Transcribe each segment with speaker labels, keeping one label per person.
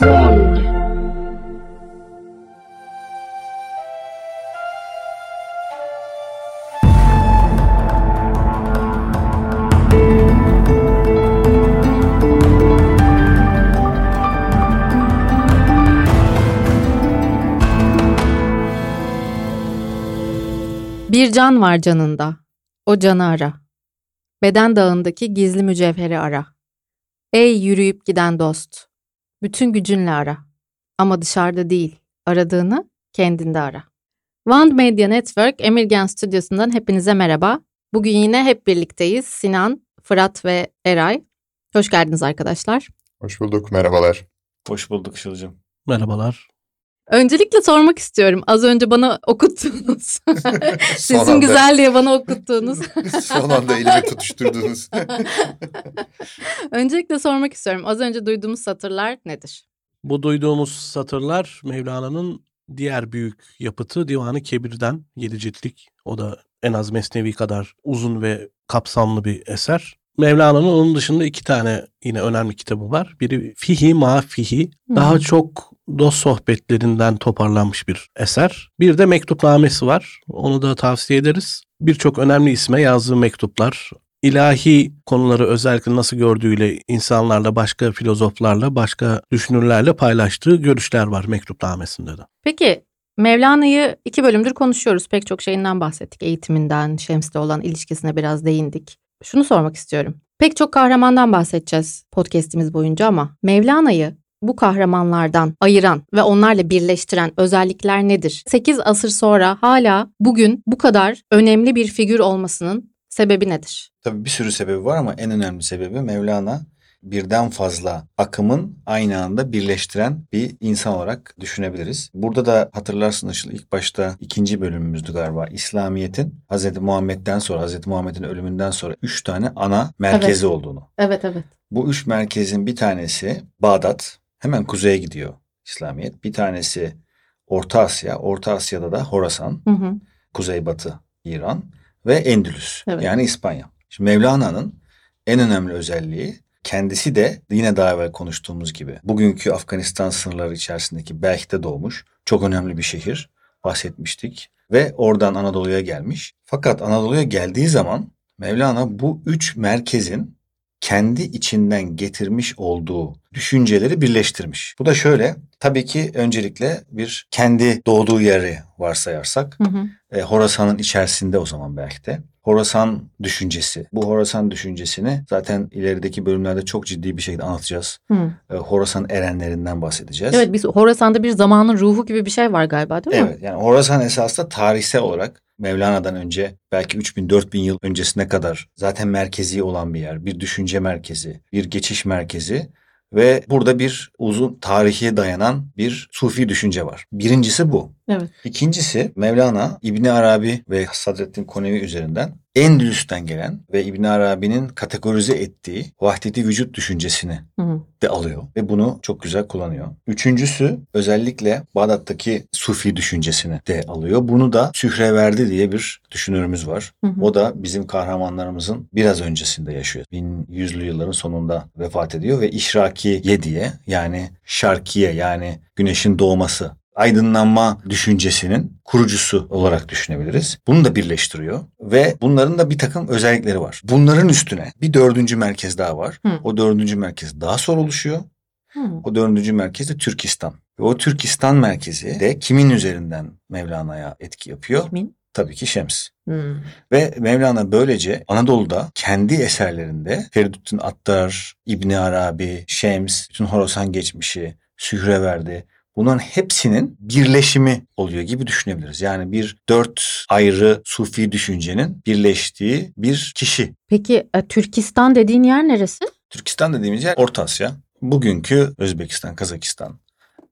Speaker 1: Bir can var canında. O canı ara. Beden dağındaki gizli mücevheri ara. Ey yürüyüp giden dost. Bütün gücünle ara. Ama dışarıda değil. Aradığını kendinde ara. Wand Media Network Emirgen Stüdyosu'ndan hepinize merhaba. Bugün yine hep birlikteyiz. Sinan, Fırat ve Eray. Hoş geldiniz arkadaşlar.
Speaker 2: Hoş bulduk, merhabalar.
Speaker 3: Hoş bulduk Işıl'cığım.
Speaker 4: Merhabalar.
Speaker 1: Öncelikle sormak istiyorum. Az önce bana okuttuğunuz, sesim
Speaker 2: anda.
Speaker 1: güzel diye bana okuttuğunuz.
Speaker 2: Son anda elimi tutuşturdunuz.
Speaker 1: Öncelikle sormak istiyorum. Az önce duyduğumuz satırlar nedir?
Speaker 4: Bu duyduğumuz satırlar Mevlana'nın diğer büyük yapıtı Divanı Kebir'den 7 ciltlik. O da en az Mesnevi kadar uzun ve kapsamlı bir eser. Mevlana'nın onun dışında iki tane yine önemli kitabı var. Biri Fihi Ma Fihi. Daha
Speaker 1: Hı.
Speaker 4: çok dost sohbetlerinden toparlanmış bir eser. Bir de mektupnamesi var. Onu da tavsiye ederiz. Birçok önemli isme yazdığı mektuplar, ilahi konuları özellikle nasıl gördüğüyle insanlarla, başka filozoflarla, başka düşünürlerle paylaştığı görüşler var mektupnamesinde de.
Speaker 1: Peki Mevlana'yı iki bölümdür konuşuyoruz. Pek çok şeyinden bahsettik. Eğitiminden, Şems'le olan ilişkisine biraz değindik. Şunu sormak istiyorum. Pek çok kahramandan bahsedeceğiz podcast'imiz boyunca ama Mevlana'yı bu kahramanlardan ayıran ve onlarla birleştiren özellikler nedir? 8 asır sonra hala bugün bu kadar önemli bir figür olmasının sebebi nedir?
Speaker 3: Tabii bir sürü sebebi var ama en önemli sebebi Mevlana birden fazla akımın aynı anda birleştiren bir insan olarak düşünebiliriz. Burada da hatırlarsın Işıl ilk başta ikinci bölümümüzdü galiba. İslamiyet'in Hz. Muhammed'den sonra, Hz. Muhammed'in ölümünden sonra üç tane ana merkezi olduğunu.
Speaker 1: Evet evet.
Speaker 3: Bu üç merkezin bir tanesi Bağdat, hemen kuzeye gidiyor İslamiyet. Bir tanesi Orta Asya, Orta Asya'da da Horasan,
Speaker 1: Hı hı.
Speaker 3: kuzeybatı İran ve Endülüs
Speaker 1: Evet.
Speaker 3: yani İspanya. Şimdi Mevlana'nın en önemli özelliği kendisi de yine daha evvel konuştuğumuz gibi bugünkü Afganistan sınırları içerisindeki Belh'te doğmuş çok önemli bir şehir bahsetmiştik ve oradan Anadolu'ya gelmiş. Fakat Anadolu'ya geldiği zaman Mevlana bu üç merkezin kendi içinden getirmiş olduğu düşünceleri birleştirmiş. Bu da şöyle tabii ki öncelikle bir kendi doğduğu yeri varsayarsak
Speaker 1: Hı hı.
Speaker 3: e, Horasan'ın içerisinde o zaman belki de. Horasan düşüncesi. Bu Horasan düşüncesini zaten ilerideki bölümlerde çok ciddi bir şekilde anlatacağız.
Speaker 1: Hı.
Speaker 3: E, Horasan erenlerinden bahsedeceğiz.
Speaker 1: Evet biz Horasan'da bir zamanın ruhu gibi bir şey var galiba değil mi?
Speaker 3: Evet yani Horasan esasında tarihsel olarak Mevlana'dan önce belki 3000-4000 yıl öncesine kadar zaten merkezi olan bir yer. Bir düşünce merkezi, bir geçiş merkezi ve burada bir uzun tarihe dayanan bir sufi düşünce var. Birincisi bu.
Speaker 1: Evet.
Speaker 3: İkincisi Mevlana İbni Arabi ve Sadreddin Konevi üzerinden Endülüs'ten gelen ve İbni Arabi'nin kategorize ettiği vahdeti vücut düşüncesini
Speaker 1: Hı hı.
Speaker 3: de alıyor ve bunu çok güzel kullanıyor. Üçüncüsü özellikle Bağdat'taki Sufi düşüncesini de alıyor. Bunu da Sühreverdi diye bir düşünürümüz var.
Speaker 1: Hı hı.
Speaker 3: O da bizim kahramanlarımızın biraz öncesinde yaşıyor. 1100'lü yılların sonunda vefat ediyor ve İşrakiye diye yani Şarkiye yani güneşin doğması aydınlanma düşüncesinin kurucusu olarak düşünebiliriz. Bunu da birleştiriyor ve bunların da bir takım özellikleri var. Bunların üstüne bir dördüncü merkez daha var.
Speaker 1: Hı.
Speaker 3: O dördüncü merkez daha sonra oluşuyor.
Speaker 1: Hı.
Speaker 3: O dördüncü merkez de Türkistan. Ve o Türkistan merkezi de kimin üzerinden Mevlana'ya etki yapıyor?
Speaker 1: Kimin?
Speaker 3: Tabii ki Şems.
Speaker 1: Hı.
Speaker 3: Ve Mevlana böylece Anadolu'da kendi eserlerinde Feridüddin Attar, İbni Arabi, Şems, bütün Horasan geçmişi, Sühreverdi bunların hepsinin birleşimi oluyor gibi düşünebiliriz. Yani bir dört ayrı sufi düşüncenin birleştiği bir kişi.
Speaker 1: Peki e, Türkistan dediğin yer neresi?
Speaker 3: Türkistan dediğimiz yer Orta Asya. Bugünkü Özbekistan, Kazakistan,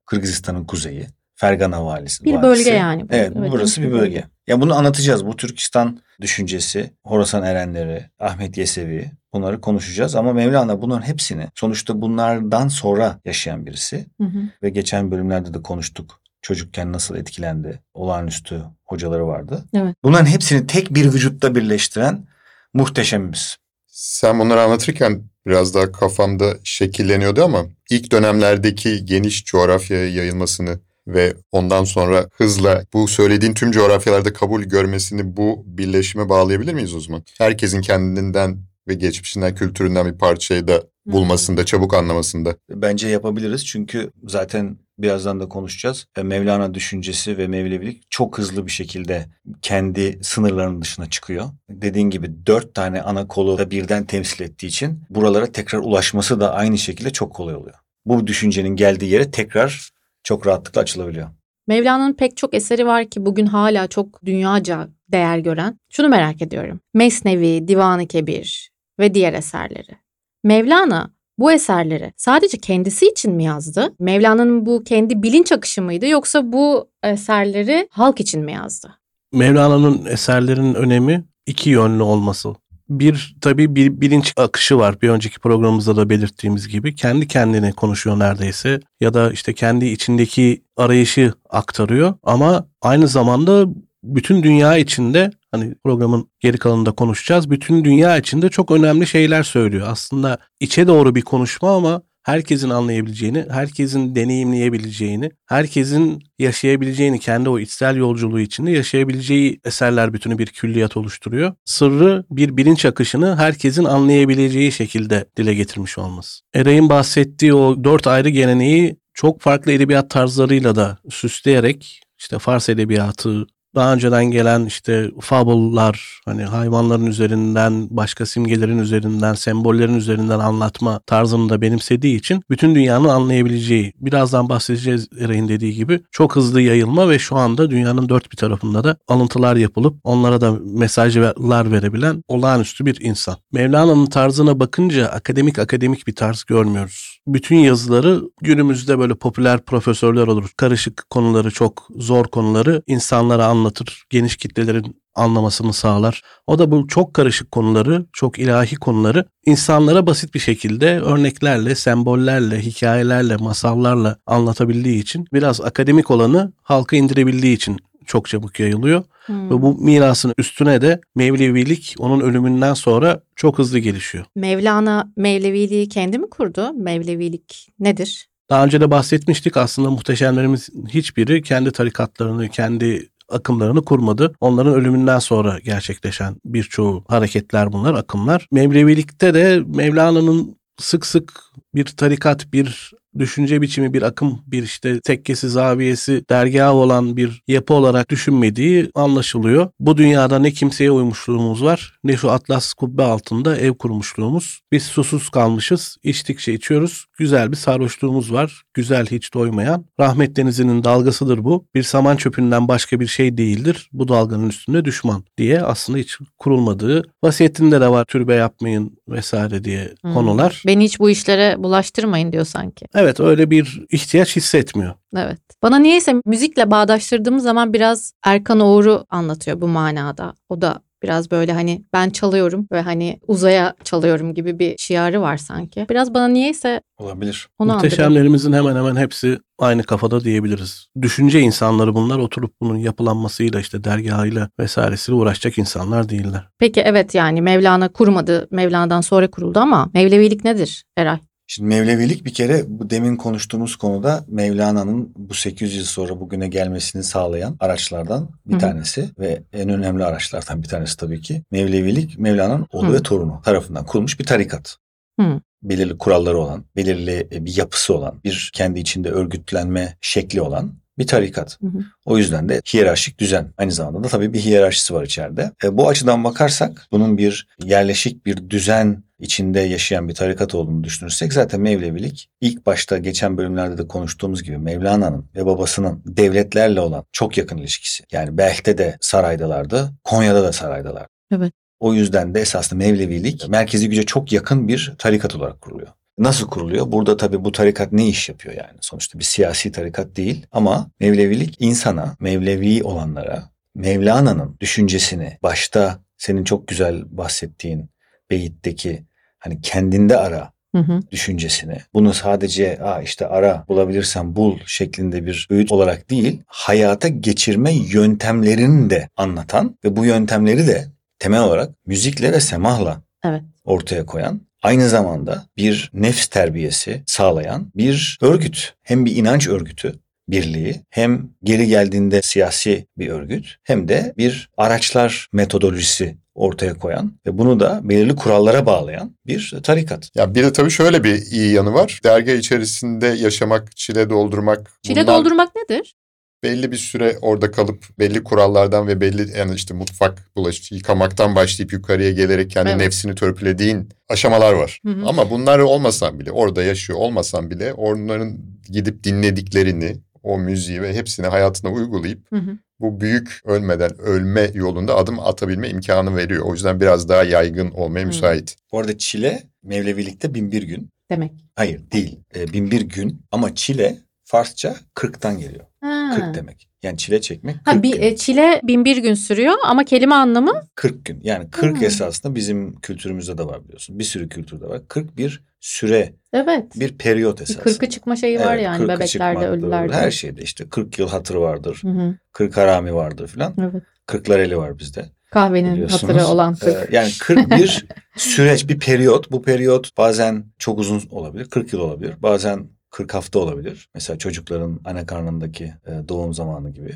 Speaker 3: Kırgızistan'ın kuzeyi, Fergana valisi.
Speaker 1: Bir
Speaker 3: vadisi.
Speaker 1: bölge yani. bu.
Speaker 3: Evet, burası bir bölge. Ya bunu anlatacağız. Bu Türkistan düşüncesi, Horasan erenleri, Ahmet Yesevi bunları konuşacağız. Ama Mevlana bunların hepsini sonuçta bunlardan sonra yaşayan birisi.
Speaker 1: Hı hı.
Speaker 3: Ve geçen bölümlerde de konuştuk. Çocukken nasıl etkilendi. Olağanüstü hocaları vardı.
Speaker 1: Evet.
Speaker 3: Bunların hepsini tek bir vücutta birleştiren muhteşemimiz.
Speaker 2: Sen bunları anlatırken biraz daha kafamda şekilleniyordu ama ilk dönemlerdeki geniş coğrafyaya yayılmasını ve ondan sonra hızla bu söylediğin tüm coğrafyalarda kabul görmesini bu birleşime bağlayabilir miyiz o zaman? Herkesin kendinden ve geçmişinden, kültüründen bir parçayı da bulmasında, çabuk anlamasında.
Speaker 3: Bence yapabiliriz çünkü zaten birazdan da konuşacağız. E, Mevlana düşüncesi ve Mevlevilik çok hızlı bir şekilde kendi sınırlarının dışına çıkıyor. Dediğin gibi dört tane ana kolu da birden temsil ettiği için buralara tekrar ulaşması da aynı şekilde çok kolay oluyor. Bu düşüncenin geldiği yere tekrar çok rahatlıkla açılabiliyor.
Speaker 1: Mevlana'nın pek çok eseri var ki bugün hala çok dünyaca değer gören. Şunu merak ediyorum. Mesnevi, Divan-ı Kebir ve diğer eserleri. Mevlana bu eserleri sadece kendisi için mi yazdı? Mevlana'nın bu kendi bilinç akışı mıydı yoksa bu eserleri halk için mi yazdı?
Speaker 4: Mevlana'nın eserlerinin önemi iki yönlü olması. Bir tabii bir bilinç akışı var. Bir önceki programımızda da belirttiğimiz gibi kendi kendine konuşuyor neredeyse ya da işte kendi içindeki arayışı aktarıyor ama aynı zamanda bütün dünya içinde hani programın geri kalanında konuşacağız. Bütün dünya içinde çok önemli şeyler söylüyor. Aslında içe doğru bir konuşma ama herkesin anlayabileceğini, herkesin deneyimleyebileceğini, herkesin yaşayabileceğini, kendi o içsel yolculuğu içinde yaşayabileceği eserler bütünü bir külliyat oluşturuyor. Sırrı bir bilinç akışını herkesin anlayabileceği şekilde dile getirmiş olması. Eray'ın bahsettiği o dört ayrı geleneği çok farklı edebiyat tarzlarıyla da süsleyerek işte Fars edebiyatı, daha önceden gelen işte fable'lar hani hayvanların üzerinden başka simgelerin üzerinden sembollerin üzerinden anlatma tarzını da benimsediği için bütün dünyanın anlayabileceği birazdan bahsedeceğiz Eray'ın dediği gibi çok hızlı yayılma ve şu anda dünyanın dört bir tarafında da alıntılar yapılıp onlara da mesajlar verebilen olağanüstü bir insan. Mevlana'nın tarzına bakınca akademik akademik bir tarz görmüyoruz. Bütün yazıları günümüzde böyle popüler profesörler olur. Karışık konuları çok zor konuları insanlara anlatır anlatır. Geniş kitlelerin anlamasını sağlar. O da bu çok karışık konuları, çok ilahi konuları insanlara basit bir şekilde örneklerle, sembollerle, hikayelerle, masallarla anlatabildiği için biraz akademik olanı halka indirebildiği için çok çabuk yayılıyor. Hmm. Ve bu mirasın üstüne de Mevlevilik onun ölümünden sonra çok hızlı gelişiyor.
Speaker 1: Mevlana Mevleviliği kendi mi kurdu? Mevlevilik nedir?
Speaker 4: Daha önce de bahsetmiştik aslında muhteşemlerimiz hiçbiri kendi tarikatlarını, kendi akımlarını kurmadı. Onların ölümünden sonra gerçekleşen birçoğu hareketler bunlar, akımlar. Mevlevilikte de Mevlana'nın sık sık bir tarikat, bir düşünce biçimi bir akım, bir işte tekkesi, zaviyesi, dergahı olan bir yapı olarak düşünmediği anlaşılıyor. Bu dünyada ne kimseye uymuşluğumuz var ne şu atlas kubbe altında ev kurmuşluğumuz. Biz susuz kalmışız, içtikçe içiyoruz. Güzel bir sarhoşluğumuz var. Güzel hiç doymayan. Rahmet denizinin dalgasıdır bu. Bir saman çöpünden başka bir şey değildir. Bu dalganın üstünde düşman diye aslında hiç kurulmadığı vasiyetinde de var türbe yapmayın vesaire diye hmm. konular.
Speaker 1: Beni hiç bu işlere bulaştırmayın diyor sanki.
Speaker 4: Evet Evet öyle bir ihtiyaç hissetmiyor.
Speaker 1: Evet. Bana niyeyse müzikle bağdaştırdığım zaman biraz Erkan Oğur'u anlatıyor bu manada. O da biraz böyle hani ben çalıyorum ve hani uzaya çalıyorum gibi bir şiarı var sanki. Biraz bana niyeyse
Speaker 3: olabilir.
Speaker 1: Onu
Speaker 4: Muhteşemlerimizin hemen hemen hepsi aynı kafada diyebiliriz. Düşünce insanları bunlar oturup bunun yapılanmasıyla işte dergahıyla vesairesiyle uğraşacak insanlar değiller.
Speaker 1: Peki evet yani Mevlana kurmadı. Mevlana'dan sonra kuruldu ama Mevlevilik nedir Eray?
Speaker 3: Şimdi Mevlevilik bir kere bu demin konuştuğumuz konuda Mevlana'nın bu 800 yıl sonra bugüne gelmesini sağlayan araçlardan bir Hı-hı. tanesi ve en önemli araçlardan bir tanesi tabii ki. Mevlevilik Mevlana'nın oğlu Hı-hı. ve torunu tarafından kurulmuş bir tarikat. Hı-hı. Belirli kuralları olan, belirli bir yapısı olan, bir kendi içinde örgütlenme şekli olan bir tarikat. Hı hı. O yüzden de hiyerarşik düzen. Aynı zamanda da tabii bir hiyerarşisi var içeride. E, bu açıdan bakarsak bunun bir yerleşik bir düzen içinde yaşayan bir tarikat olduğunu düşünürsek zaten Mevlevilik ilk başta geçen bölümlerde de konuştuğumuz gibi Mevlana'nın ve babasının devletlerle olan çok yakın ilişkisi. Yani Belh'te de saraydalardı, Konya'da da saraydalar.
Speaker 1: Evet.
Speaker 3: O yüzden de esasında Mevlevilik merkezi güce çok yakın bir tarikat olarak kuruluyor. Nasıl kuruluyor? Burada tabii bu tarikat ne iş yapıyor yani? Sonuçta bir siyasi tarikat değil ama Mevlevilik insana, Mevlevi olanlara Mevlana'nın düşüncesini başta senin çok güzel bahsettiğin beyitteki hani kendinde ara hı hı. düşüncesini bunu sadece Aa işte ara bulabilirsen bul şeklinde bir öğüt olarak değil hayata geçirme yöntemlerini de anlatan ve bu yöntemleri de temel olarak müzikle ve semahla
Speaker 1: Evet.
Speaker 3: ortaya koyan, aynı zamanda bir nefs terbiyesi sağlayan bir örgüt. Hem bir inanç örgütü birliği hem geri geldiğinde siyasi bir örgüt hem de bir araçlar metodolojisi ortaya koyan ve bunu da belirli kurallara bağlayan bir tarikat.
Speaker 2: Ya bir de tabii şöyle bir iyi yanı var. Dergah içerisinde yaşamak, çile doldurmak.
Speaker 1: Çile
Speaker 2: bunlar
Speaker 1: doldurmak nedir?
Speaker 2: belli bir süre orada kalıp belli kurallardan ve belli yani işte mutfak bulaşık yıkamaktan başlayıp yukarıya gelerek kendi
Speaker 1: Evet.
Speaker 2: nefsini törpülediğin aşamalar var.
Speaker 1: Hı hı.
Speaker 2: Ama bunlar olmasan bile orada yaşıyor olmasan bile onların gidip dinlediklerini o müziği ve hepsini hayatına uygulayıp
Speaker 1: Hı hı.
Speaker 2: bu büyük ölmeden ölme yolunda adım atabilme imkanı veriyor. O yüzden biraz daha yaygın olmaya
Speaker 1: Hı.
Speaker 2: müsait.
Speaker 3: Bu arada Çile Mevlevilikte bin bir gün.
Speaker 1: Demek.
Speaker 3: Hayır değil. E, bin bir gün ama Çile Farsça 40'tan geliyor.
Speaker 1: Ha.
Speaker 3: 40 demek. Yani çile çekmek 40
Speaker 1: Ha, bir,
Speaker 3: gün.
Speaker 1: e, çile bin bir gün sürüyor ama kelime anlamı
Speaker 3: 40 gün. Yani 40
Speaker 1: Hmm.
Speaker 3: esasında bizim kültürümüzde de var biliyorsun. Bir sürü kültürde var. 40 bir süre,
Speaker 1: evet.
Speaker 3: bir periyot
Speaker 1: Bir
Speaker 3: esasında.
Speaker 1: kırkı çıkma şeyi var
Speaker 3: Evet,
Speaker 1: yani
Speaker 3: 40'ı
Speaker 1: bebeklerde, ölülerde.
Speaker 3: Her şeyde işte 40 yıl hatırı vardır.
Speaker 1: Hı hı.
Speaker 3: 40 harami vardır filan.
Speaker 1: Evet.
Speaker 3: 40'lar eli var bizde.
Speaker 1: Kahvenin hatırı olan
Speaker 3: Ee,
Speaker 1: kırk.
Speaker 3: yani 41 süreç, bir periyot. Bu periyot bazen çok uzun olabilir. 40 yıl olabilir. Bazen 40 hafta olabilir. Mesela çocukların anne karnındaki e, doğum zamanı gibi.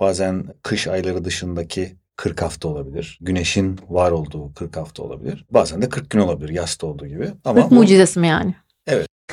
Speaker 3: Bazen kış ayları dışındaki 40 hafta olabilir. Güneşin var olduğu 40 hafta olabilir. Bazen de 40 gün olabilir yasta olduğu gibi. Ama
Speaker 1: Kırk
Speaker 3: bu,
Speaker 1: mucizesi mi yani?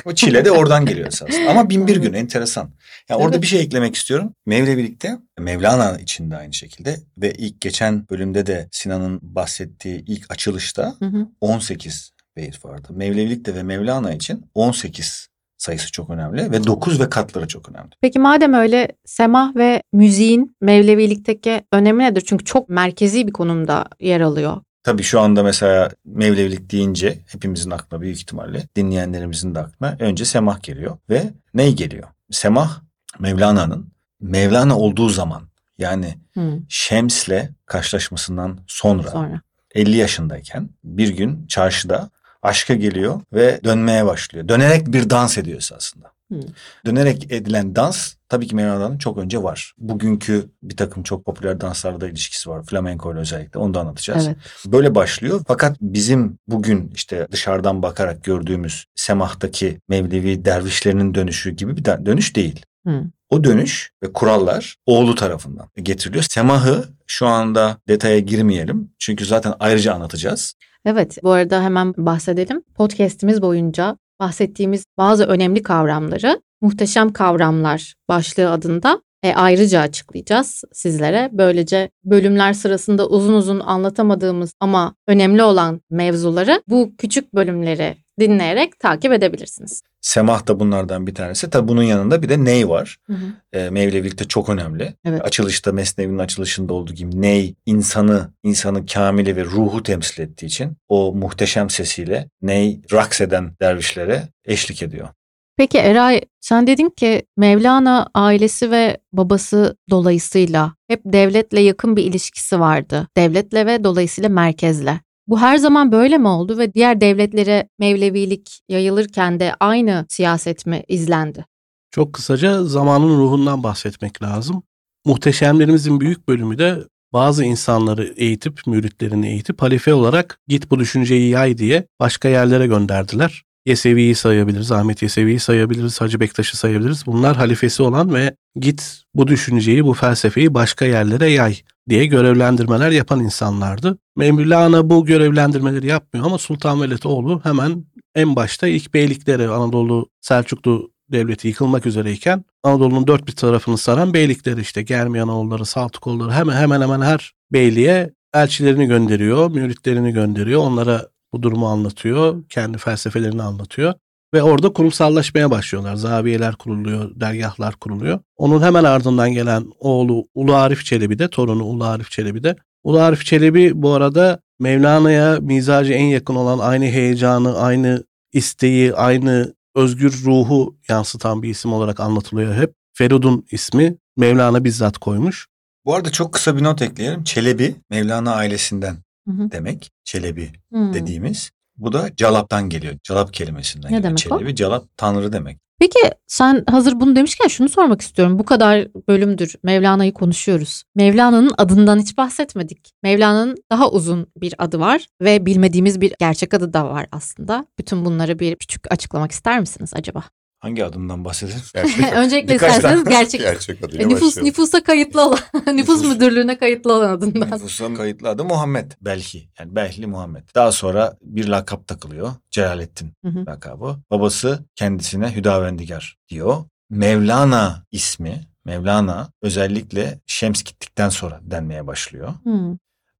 Speaker 3: bu çile de oradan geliyor esasında. Ama bin bir gün enteresan. Yani orada
Speaker 1: Evet.
Speaker 3: bir şey eklemek istiyorum. Mevlevilikte Mevlana için de aynı şekilde ve ilk geçen bölümde de Sinan'ın bahsettiği ilk açılışta
Speaker 1: Hı hı.
Speaker 3: 18 beyit vardı. Mevlevilikte ve Mevlana için 18 sayısı çok önemli ve 9 ve katları çok önemli.
Speaker 1: Peki madem öyle semah ve müziğin Mevlevilikteki önemi nedir? Çünkü çok merkezi bir konumda yer alıyor.
Speaker 3: Tabii şu anda mesela Mevlevilik deyince hepimizin aklına büyük ihtimalle dinleyenlerimizin de aklına önce semah geliyor ve ney geliyor? Semah Mevlana'nın Mevlana olduğu zaman yani
Speaker 1: Hı,
Speaker 3: Şems'le karşılaşmasından sonra,
Speaker 1: sonra.
Speaker 3: 50 yaşındayken bir gün çarşıda aşka geliyor ve dönmeye başlıyor. Dönerek bir dans ediyor esasında.
Speaker 1: Hı.
Speaker 3: Dönerek edilen dans tabii ki Mevlana'nın çok önce var. Bugünkü bir takım çok popüler danslarla da ilişkisi var. Flamenco ile özellikle onu da anlatacağız.
Speaker 1: Evet.
Speaker 3: Böyle başlıyor fakat bizim bugün işte dışarıdan bakarak gördüğümüz semahtaki Mevlevi dervişlerinin dönüşü gibi bir dönüş değil.
Speaker 1: Hı.
Speaker 3: O dönüş ve kurallar oğlu tarafından getiriliyor. Semahı şu anda detaya girmeyelim. Çünkü zaten ayrıca anlatacağız.
Speaker 1: Evet, bu arada hemen bahsedelim. Podcast'imiz boyunca bahsettiğimiz bazı önemli kavramları muhteşem kavramlar başlığı adında e, ayrıca açıklayacağız sizlere. Böylece bölümler sırasında uzun uzun anlatamadığımız ama önemli olan mevzuları bu küçük bölümleri dinleyerek takip edebilirsiniz.
Speaker 3: Semah da bunlardan bir tanesi. Tabi bunun yanında bir de ney var.
Speaker 1: Hı hı.
Speaker 3: E, Mevlevilikte çok önemli.
Speaker 1: Evet.
Speaker 3: Açılışta Mesnevi'nin açılışında olduğu gibi ney insanı, insanı kamili ve ruhu temsil ettiği için o muhteşem sesiyle ney raks eden dervişlere eşlik ediyor.
Speaker 1: Peki Eray sen dedin ki Mevlana ailesi ve babası dolayısıyla hep devletle yakın bir ilişkisi vardı. Devletle ve dolayısıyla merkezle. Bu her zaman böyle mi oldu ve diğer devletlere Mevlevilik yayılırken de aynı siyaset mi izlendi?
Speaker 4: Çok kısaca zamanın ruhundan bahsetmek lazım. Muhteşemlerimizin büyük bölümü de bazı insanları eğitip, müritlerini eğitip halife olarak git bu düşünceyi yay diye başka yerlere gönderdiler. Yesevi'yi sayabiliriz, Ahmet Yesevi'yi sayabiliriz, Hacı Bektaş'ı sayabiliriz. Bunlar halifesi olan ve git bu düşünceyi, bu felsefeyi başka yerlere yay diye görevlendirmeler yapan insanlardı. Mevlana bu görevlendirmeleri yapmıyor ama Sultan Veletoğlu hemen en başta ilk beylikleri Anadolu Selçuklu devleti yıkılmak üzereyken Anadolu'nun dört bir tarafını saran beylikleri işte Germiyanoğulları, Saltıkoğulları hemen hemen hemen her beyliğe elçilerini gönderiyor, müritlerini gönderiyor. Onlara bu durumu anlatıyor, kendi felsefelerini anlatıyor. Ve orada kurumsallaşmaya başlıyorlar. Zaviyeler kuruluyor, dergahlar kuruluyor. Onun hemen ardından gelen oğlu Ulu Arif Çelebi de, torunu Ulu Arif Çelebi de. Ulu Arif Çelebi bu arada Mevlana'ya mizacı en yakın olan aynı heyecanı, aynı isteği, aynı özgür ruhu yansıtan bir isim olarak anlatılıyor hep. Ferud'un ismi Mevlana bizzat koymuş.
Speaker 3: Bu arada çok kısa bir not ekleyelim. Çelebi Mevlana ailesinden
Speaker 1: Hı hı.
Speaker 3: demek. Çelebi
Speaker 1: Hmm.
Speaker 3: dediğimiz. Bu da Calap'tan geliyor. Calap kelimesinden
Speaker 1: Ne
Speaker 3: geliyor.
Speaker 1: demek o?
Speaker 3: Çelebi, Calap tanrı demek.
Speaker 1: Peki sen hazır bunu demişken şunu sormak istiyorum. Bu kadar bölümdür Mevlana'yı konuşuyoruz. Mevlana'nın adından hiç bahsetmedik. Mevlana'nın daha uzun bir adı var ve bilmediğimiz bir gerçek adı da var aslında. Bütün bunları bir küçük açıklamak ister misiniz acaba?
Speaker 3: Hangi adımdan bahsedelim?
Speaker 2: Gerçek,
Speaker 1: Öncelikle isterseniz gerçek
Speaker 2: gerçek adıyla
Speaker 1: E, nüfus
Speaker 2: başlayalım.
Speaker 1: nüfusa kayıtlı olan nüfus
Speaker 3: Nüfus-
Speaker 1: müdürlüğüne kayıtlı olan adından.
Speaker 3: Nüfusun kayıtlı adı Muhammed. Belhi. Yani Behli Muhammed. Daha sonra bir lakap takılıyor. Celalettin
Speaker 1: Hı hı.
Speaker 3: lakabı. Babası kendisine Hüdavendigar diyor. Mevlana ismi Mevlana özellikle Şems gittikten sonra denmeye başlıyor.
Speaker 1: Hmm.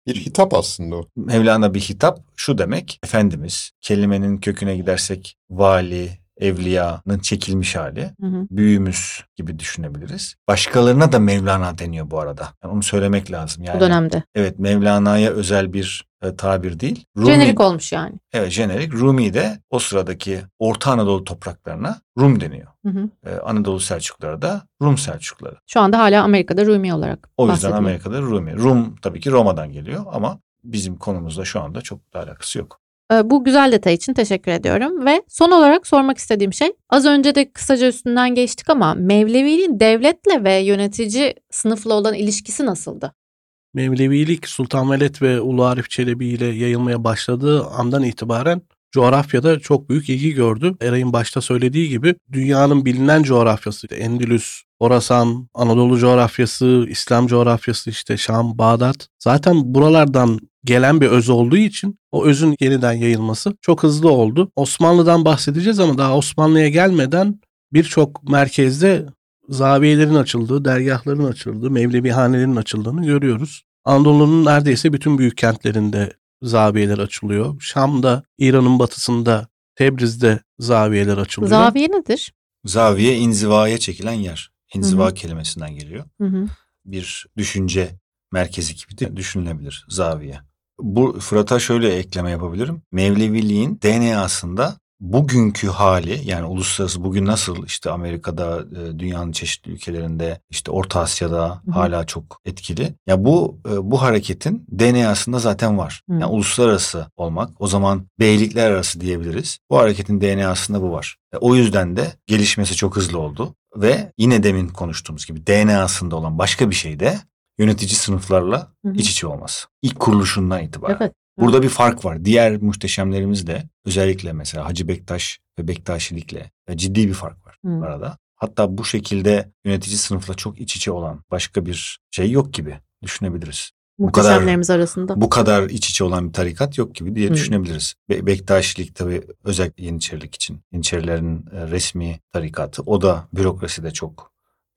Speaker 2: Bir hitap aslında o.
Speaker 3: Mevlana bir hitap şu demek. Efendimiz kelimenin köküne gidersek vali, evliyanın çekilmiş hali.
Speaker 1: Hı hı.
Speaker 3: Büyüğümüz gibi düşünebiliriz. Başkalarına da Mevlana deniyor bu arada. Yani onu söylemek lazım. Yani
Speaker 1: Bu dönemde.
Speaker 3: Evet Mevlana'ya özel bir e, tabir değil. Rumi,
Speaker 1: Jenerik olmuş yani.
Speaker 3: Evet jenerik. Rumi de o sıradaki Orta Anadolu topraklarına Rum deniyor.
Speaker 1: Hı hı.
Speaker 3: E, Anadolu Selçukluları da Rum Selçukluları.
Speaker 1: Şu anda hala Amerika'da Rumi olarak
Speaker 3: O yüzden
Speaker 1: bahsediliyor.
Speaker 3: Amerika'da Rumi. Rum tabii ki Roma'dan geliyor ama bizim konumuzda şu anda çok da alakası yok.
Speaker 1: Ee, Bu güzel detay için teşekkür ediyorum ve son olarak sormak istediğim şey az önce de kısaca üstünden geçtik ama Mevlevi'nin devletle ve yönetici sınıfla olan ilişkisi nasıldı?
Speaker 4: Mevlevilik Sultan Veled ve Ulu Arif Çelebi ile yayılmaya başladığı andan itibaren coğrafyada çok büyük ilgi gördü. Eray'ın başta söylediği gibi dünyanın bilinen coğrafyası Endülüs, Horasan, Anadolu coğrafyası, İslam coğrafyası işte Şam, Bağdat. Zaten buralardan gelen bir öz olduğu için o özün yeniden yayılması çok hızlı oldu. Osmanlı'dan bahsedeceğiz ama daha Osmanlı'ya gelmeden birçok merkezde zaviyelerin açıldığı, dergahların açıldığı, mevlevihanelerin açıldığını görüyoruz. Anadolu'nun neredeyse bütün büyük kentlerinde zaviyeler açılıyor. Şam'da, İran'ın batısında, Tebriz'de zaviyeler açılıyor.
Speaker 1: Zaviye nedir?
Speaker 3: Zaviye inzivaya çekilen yer. İnziva
Speaker 1: Hı
Speaker 3: kelimesinden geliyor.
Speaker 1: Hı hı.
Speaker 3: Bir düşünce merkezi gibi de düşünülebilir zaviye. Bu Fırat'a şöyle ekleme yapabilirim. Mevleviliğin DNA'sında bugünkü hali yani uluslararası bugün nasıl işte Amerika'da e, dünyanın çeşitli ülkelerinde işte Orta Asya'da
Speaker 1: hı.
Speaker 3: hala çok etkili. Ya bu e, bu hareketin DNA'sında zaten var.
Speaker 1: Hı.
Speaker 3: Yani uluslararası olmak o zaman beylikler arası diyebiliriz. Bu hareketin DNA'sında bu var. E, o yüzden de gelişmesi çok hızlı oldu ve yine demin konuştuğumuz gibi DNA'sında olan başka bir şey de yönetici sınıflarla
Speaker 1: Hı hı.
Speaker 3: iç içe olması. İlk kuruluşundan itibaren.
Speaker 1: Evet.
Speaker 3: Burada bir fark var. Diğer muhteşemlerimiz de özellikle mesela Hacı Bektaş ve Bektaşilikle e, ciddi bir fark var
Speaker 1: Hı.
Speaker 3: arada. Hatta bu şekilde yönetici sınıfla çok iç içe olan başka bir şey yok gibi düşünebiliriz. bu kadar-
Speaker 1: Muhteşemlerimiz arasında.
Speaker 3: Bu kadar iç içe olan bir tarikat yok gibi diye
Speaker 1: Hı.
Speaker 3: düşünebiliriz. Be- Bektaşilik tabii özellikle Yeniçerilik için. Yeniçerilerin e, resmi tarikatı. O da bürokraside çok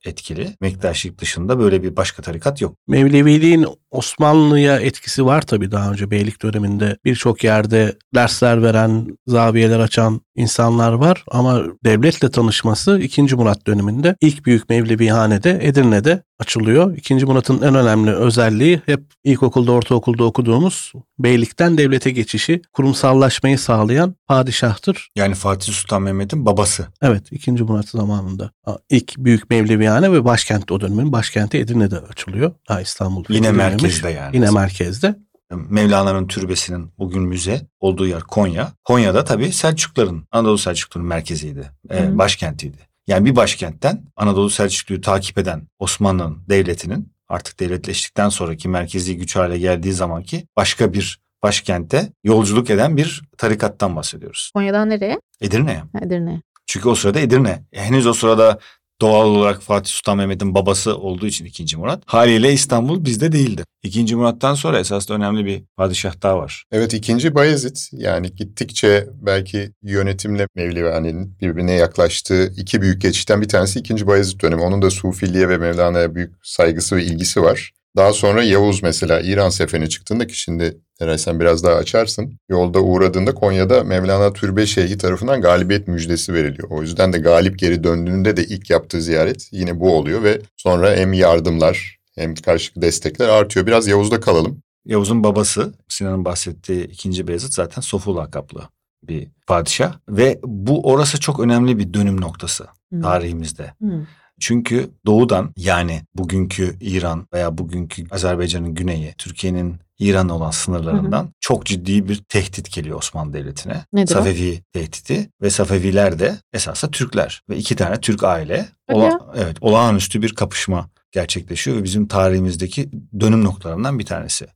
Speaker 3: etkili. Bektaşilik dışında böyle bir başka tarikat yok.
Speaker 4: Mevleviliğin Osmanlı'ya etkisi var tabii daha önce beylik döneminde birçok yerde dersler veren, zaviyeler açan insanlar var ama devletle tanışması 2. Murat döneminde ilk büyük Mevlevihanede Edirne'de açılıyor. 2. Murat'ın en önemli özelliği hep ilkokulda, ortaokulda okuduğumuz beylikten devlete geçişi, kurumsallaşmayı sağlayan padişahtır.
Speaker 3: Yani Fatih Sultan Mehmet'in babası.
Speaker 4: Evet 2. Murat zamanında ilk büyük Mevlevihane ve başkent o dönemin başkenti Edirne'de açılıyor. Ha İstanbul.
Speaker 3: Yine merkezde yani.
Speaker 4: Yine merkezde.
Speaker 3: Mevlana'nın türbesinin bugün müze olduğu yer Konya. Konya'da tabii Selçukluların, Anadolu Selçukluların merkeziydi, e, başkentiydi. Yani bir başkentten Anadolu Selçuklu'yu takip eden Osmanlı Devleti'nin artık devletleştikten sonraki merkezi güç hale geldiği zamanki başka bir başkente yolculuk eden bir tarikattan bahsediyoruz.
Speaker 1: Konya'dan nereye?
Speaker 3: Edirne'ye.
Speaker 1: Ha, Edirne'ye.
Speaker 3: Çünkü o sırada Edirne. E, Henüz o sırada doğal olarak Fatih Sultan Mehmet'in babası olduğu için 2. Murat. Haliyle İstanbul bizde değildi. 2. Murat'tan sonra esasında önemli bir padişah daha var.
Speaker 2: Evet ikinci Bayezid yani gittikçe belki yönetimle Mevlevihane'nin birbirine yaklaştığı iki büyük geçişten bir tanesi ikinci Bayezid dönemi. Onun da Sufiliğe ve Mevlana'ya büyük saygısı ve ilgisi var. Daha sonra Yavuz mesela İran seferine çıktığında ki şimdi Eray sen biraz daha açarsın. Yolda uğradığında Konya'da Mevlana Türbe Şeyhi tarafından galibiyet müjdesi veriliyor. O yüzden de galip geri döndüğünde de ilk yaptığı ziyaret yine bu oluyor ve sonra hem yardımlar hem karşılıklı destekler artıyor. Biraz Yavuz'da kalalım.
Speaker 3: Yavuz'un babası Sinan'ın bahsettiği 2. Beyazıt zaten Sofu lakaplı bir padişah. Ve bu orası çok önemli bir dönüm noktası
Speaker 1: Hı.
Speaker 3: tarihimizde.
Speaker 1: Hı.
Speaker 3: Çünkü doğudan yani bugünkü İran veya bugünkü Azerbaycan'ın güneyi, Türkiye'nin İran'la olan sınırlarından çok ciddi bir tehdit geliyor Osmanlı Devleti'ne.
Speaker 1: Nedir o?
Speaker 3: Safevi tehdidi ve Safeviler de esasında Türkler ve iki tane Türk aile
Speaker 1: Hadi
Speaker 3: ola-
Speaker 1: ya.
Speaker 3: evet olağanüstü bir kapışma gerçekleşiyor ve bizim tarihimizdeki dönüm noktalarından bir tanesi.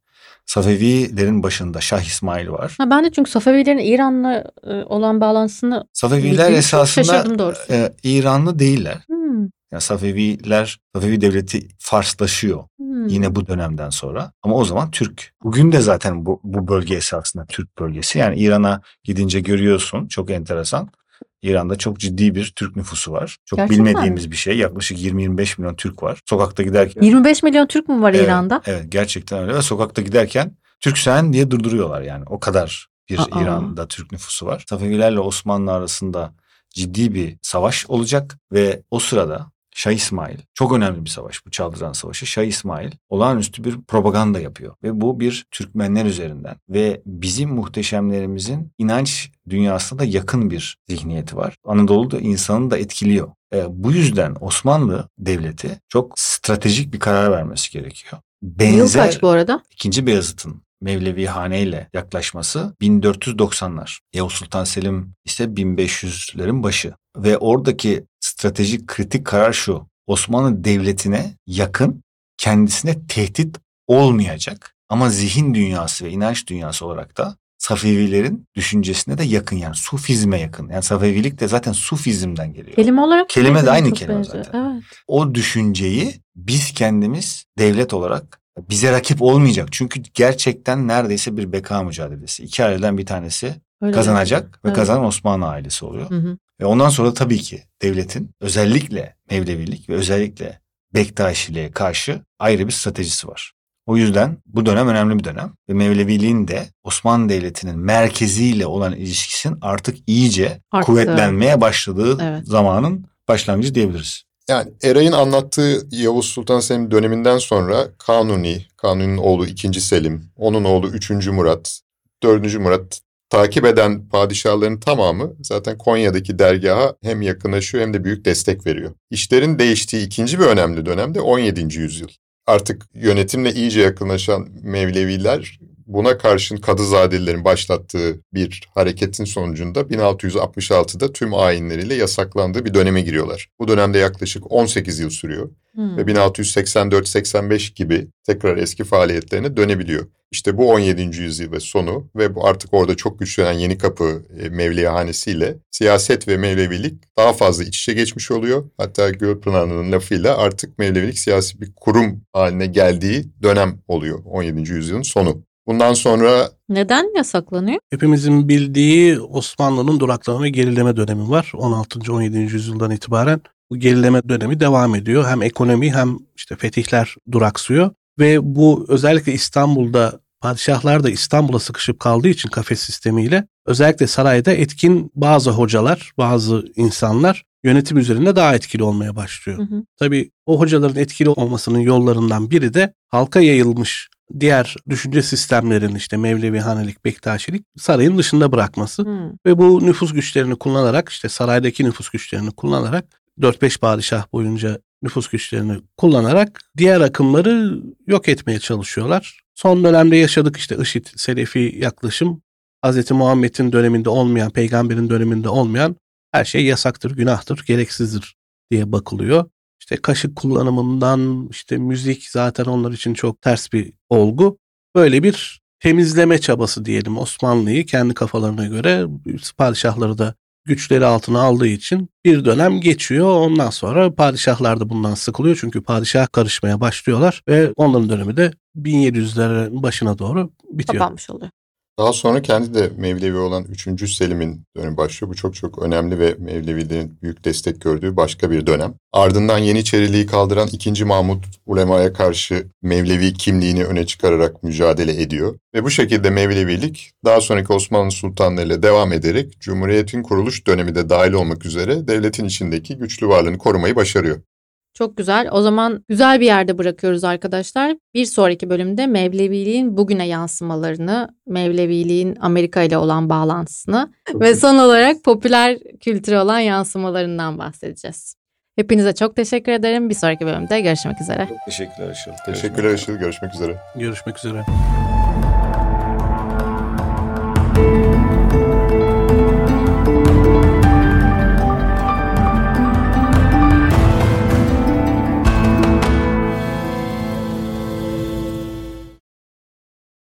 Speaker 3: Safevilerin başında Şah İsmail var.
Speaker 1: Ha, ben de çünkü Safevilerin İran'la e, olan bağlantısını
Speaker 3: Safeviler esasında e, İranlı değiller.
Speaker 1: Hmm,
Speaker 3: Yani Safeviler, Safevi devleti Farslaşıyor
Speaker 1: hmm.
Speaker 3: yine bu dönemden sonra. Ama o zaman Türk. Bugün de zaten bu, bu bölge esasında Türk bölgesi. Yani İran'a gidince görüyorsun çok enteresan. İran'da çok ciddi bir Türk nüfusu var. Çok
Speaker 1: Gerçekten
Speaker 3: bilmediğimiz bir şey. Yaklaşık 20-25 milyon Türk var. Sokakta giderken.
Speaker 1: 25 milyon Türk mü var
Speaker 3: Evet,
Speaker 1: İran'da?
Speaker 3: Evet gerçekten öyle ve sokakta giderken Türksen diye durduruyorlar yani. O kadar bir
Speaker 1: Aa.
Speaker 3: İran'da Türk nüfusu var. Safevilerle Osmanlı arasında ciddi bir savaş olacak ve o sırada Şah İsmail çok önemli bir savaş bu Çaldıran Savaşı. Şah İsmail olağanüstü bir propaganda yapıyor ve bu bir Türkmenler üzerinden ve bizim muhteşemlerimizin inanç dünyasına da yakın bir zihniyeti var. Anadolu'da insanı da etkiliyor. E, bu yüzden Osmanlı Devleti çok stratejik bir karar vermesi gerekiyor.
Speaker 1: Yıl
Speaker 3: Benzer
Speaker 1: kaç bu arada?
Speaker 3: İkinci Beyazıt'ın Mevlevi Hane ile yaklaşması 1490'lar. Yavuz Sultan Selim ise 1500'lerin başı. Ve oradaki stratejik kritik karar şu. Osmanlı Devleti'ne yakın, kendisine tehdit olmayacak ama zihin dünyası ve inanç dünyası olarak da Safevilerin düşüncesine de yakın yani Sufizme yakın. Yani Safevilik de zaten Sufizmden geliyor.
Speaker 1: Kelime olarak
Speaker 3: Kelime de aynı kelime
Speaker 1: benziyor.
Speaker 3: zaten.
Speaker 1: Evet.
Speaker 3: o düşünceyi biz kendimiz devlet olarak bize rakip olmayacak. Çünkü gerçekten neredeyse bir beka mücadelesi. İki aileden bir tanesi
Speaker 1: Öyle
Speaker 3: kazanacak ve
Speaker 1: Evet.
Speaker 3: kazanan Osmanlı ailesi oluyor.
Speaker 1: Hı hı.
Speaker 3: Ve ondan sonra tabii ki devletin özellikle Mevlevilik ve özellikle Bektaşiliğe karşı ayrı bir stratejisi var. O yüzden bu dönem önemli bir dönem ve Mevleviliğin de Osmanlı Devleti'nin merkeziyle olan ilişkisinin artık iyice
Speaker 1: Arttı.
Speaker 3: kuvvetlenmeye başladığı
Speaker 1: Evet.
Speaker 2: zamanın
Speaker 3: başlangıcı diyebiliriz.
Speaker 2: Yani Eray'ın anlattığı Yavuz Sultan Selim döneminden sonra Kanuni, Kanuni'nin oğlu 2. Selim, onun oğlu 3. Murat, 4. Murat takip eden padişahların tamamı zaten Konya'daki dergaha hem yakınlaşıyor hem de büyük destek veriyor. İşlerin değiştiği ikinci bir önemli dönemde 17. yüzyıl. Artık yönetimle iyice yakınlaşan Mevleviler buna karşın Kadızadelilerin başlattığı bir hareketin sonucunda 1666'da tüm ayinleriyle yasaklandığı bir döneme giriyorlar. Bu dönemde yaklaşık 18 yıl sürüyor
Speaker 1: Hı.
Speaker 2: ve 1684-85 gibi tekrar eski faaliyetlerine dönebiliyor. İşte bu 17. yüzyıl ve sonu ve bu artık orada çok güçlenen Yeni Kapı e, Mevliyahanesi'yle siyaset ve Mevlevilik daha fazla iç içe geçmiş oluyor. Hatta Gölpınar'ın lafıyla artık Mevlevilik siyasi bir kurum haline geldiği dönem oluyor 17. yüzyılın sonu. Bundan sonra
Speaker 1: Neden yasaklanıyor?
Speaker 4: Hepimizin bildiği Osmanlı'nın duraklama ve gerileme dönemi var. 16. 17. yüzyıldan itibaren bu gerileme dönemi devam ediyor. Hem ekonomi hem işte fetihler duraksıyor. Ve bu özellikle İstanbul'da padişahlar da İstanbul'a sıkışıp kaldığı için kafes sistemiyle özellikle sarayda etkin bazı hocalar, bazı insanlar yönetim üzerinde daha etkili olmaya başlıyor.
Speaker 1: Hı hı.
Speaker 4: Tabii o hocaların etkili olmasının yollarından biri de halka yayılmış diğer düşünce sistemlerin işte Mevlevi Hanelik, Bektaşilik sarayın dışında bırakması
Speaker 1: Hı.
Speaker 4: ve bu nüfus güçlerini kullanarak işte saraydaki nüfus güçlerini kullanarak 4-5 padişah boyunca nüfus güçlerini kullanarak diğer akımları yok etmeye çalışıyorlar. Son dönemde yaşadık işte IŞİD, Selefi yaklaşım. Hz. Muhammed'in döneminde olmayan, peygamberin döneminde olmayan her şey yasaktır, günahtır, gereksizdir diye bakılıyor. İşte kaşık kullanımından işte müzik zaten onlar için çok ters bir olgu. Böyle bir temizleme çabası diyelim Osmanlı'yı kendi kafalarına göre padişahları da güçleri altına aldığı için bir dönem geçiyor. Ondan sonra padişahlar da bundan sıkılıyor. Çünkü padişah karışmaya başlıyorlar ve onların dönemi de 1700'lerin başına doğru bitiyor.
Speaker 1: Kapanmış oluyor.
Speaker 2: Daha sonra kendi de Mevlevi olan 3. Selim'in dönemi başlıyor. Bu çok çok önemli ve Mevlevilerin büyük destek gördüğü başka bir dönem. Ardından Yeniçeriliği kaldıran 2. Mahmut ulemaya karşı Mevlevi kimliğini öne çıkararak mücadele ediyor. Ve bu şekilde Mevlevilik daha sonraki Osmanlı sultanlarıyla devam ederek Cumhuriyet'in kuruluş dönemi de dahil olmak üzere devletin içindeki güçlü varlığını korumayı başarıyor.
Speaker 1: Çok güzel. O zaman güzel bir yerde bırakıyoruz arkadaşlar. Bir sonraki bölümde Mevleviliğin bugüne yansımalarını, Mevleviliğin Amerika ile olan bağlantısını ve son olarak popüler kültüre olan yansımalarından bahsedeceğiz. Hepinize çok teşekkür ederim. Bir sonraki bölümde görüşmek üzere.
Speaker 3: Çok teşekkürler Işıl.
Speaker 2: Teşekkürler Işıl. Görüşmek üzere.
Speaker 4: Görüşmek üzere.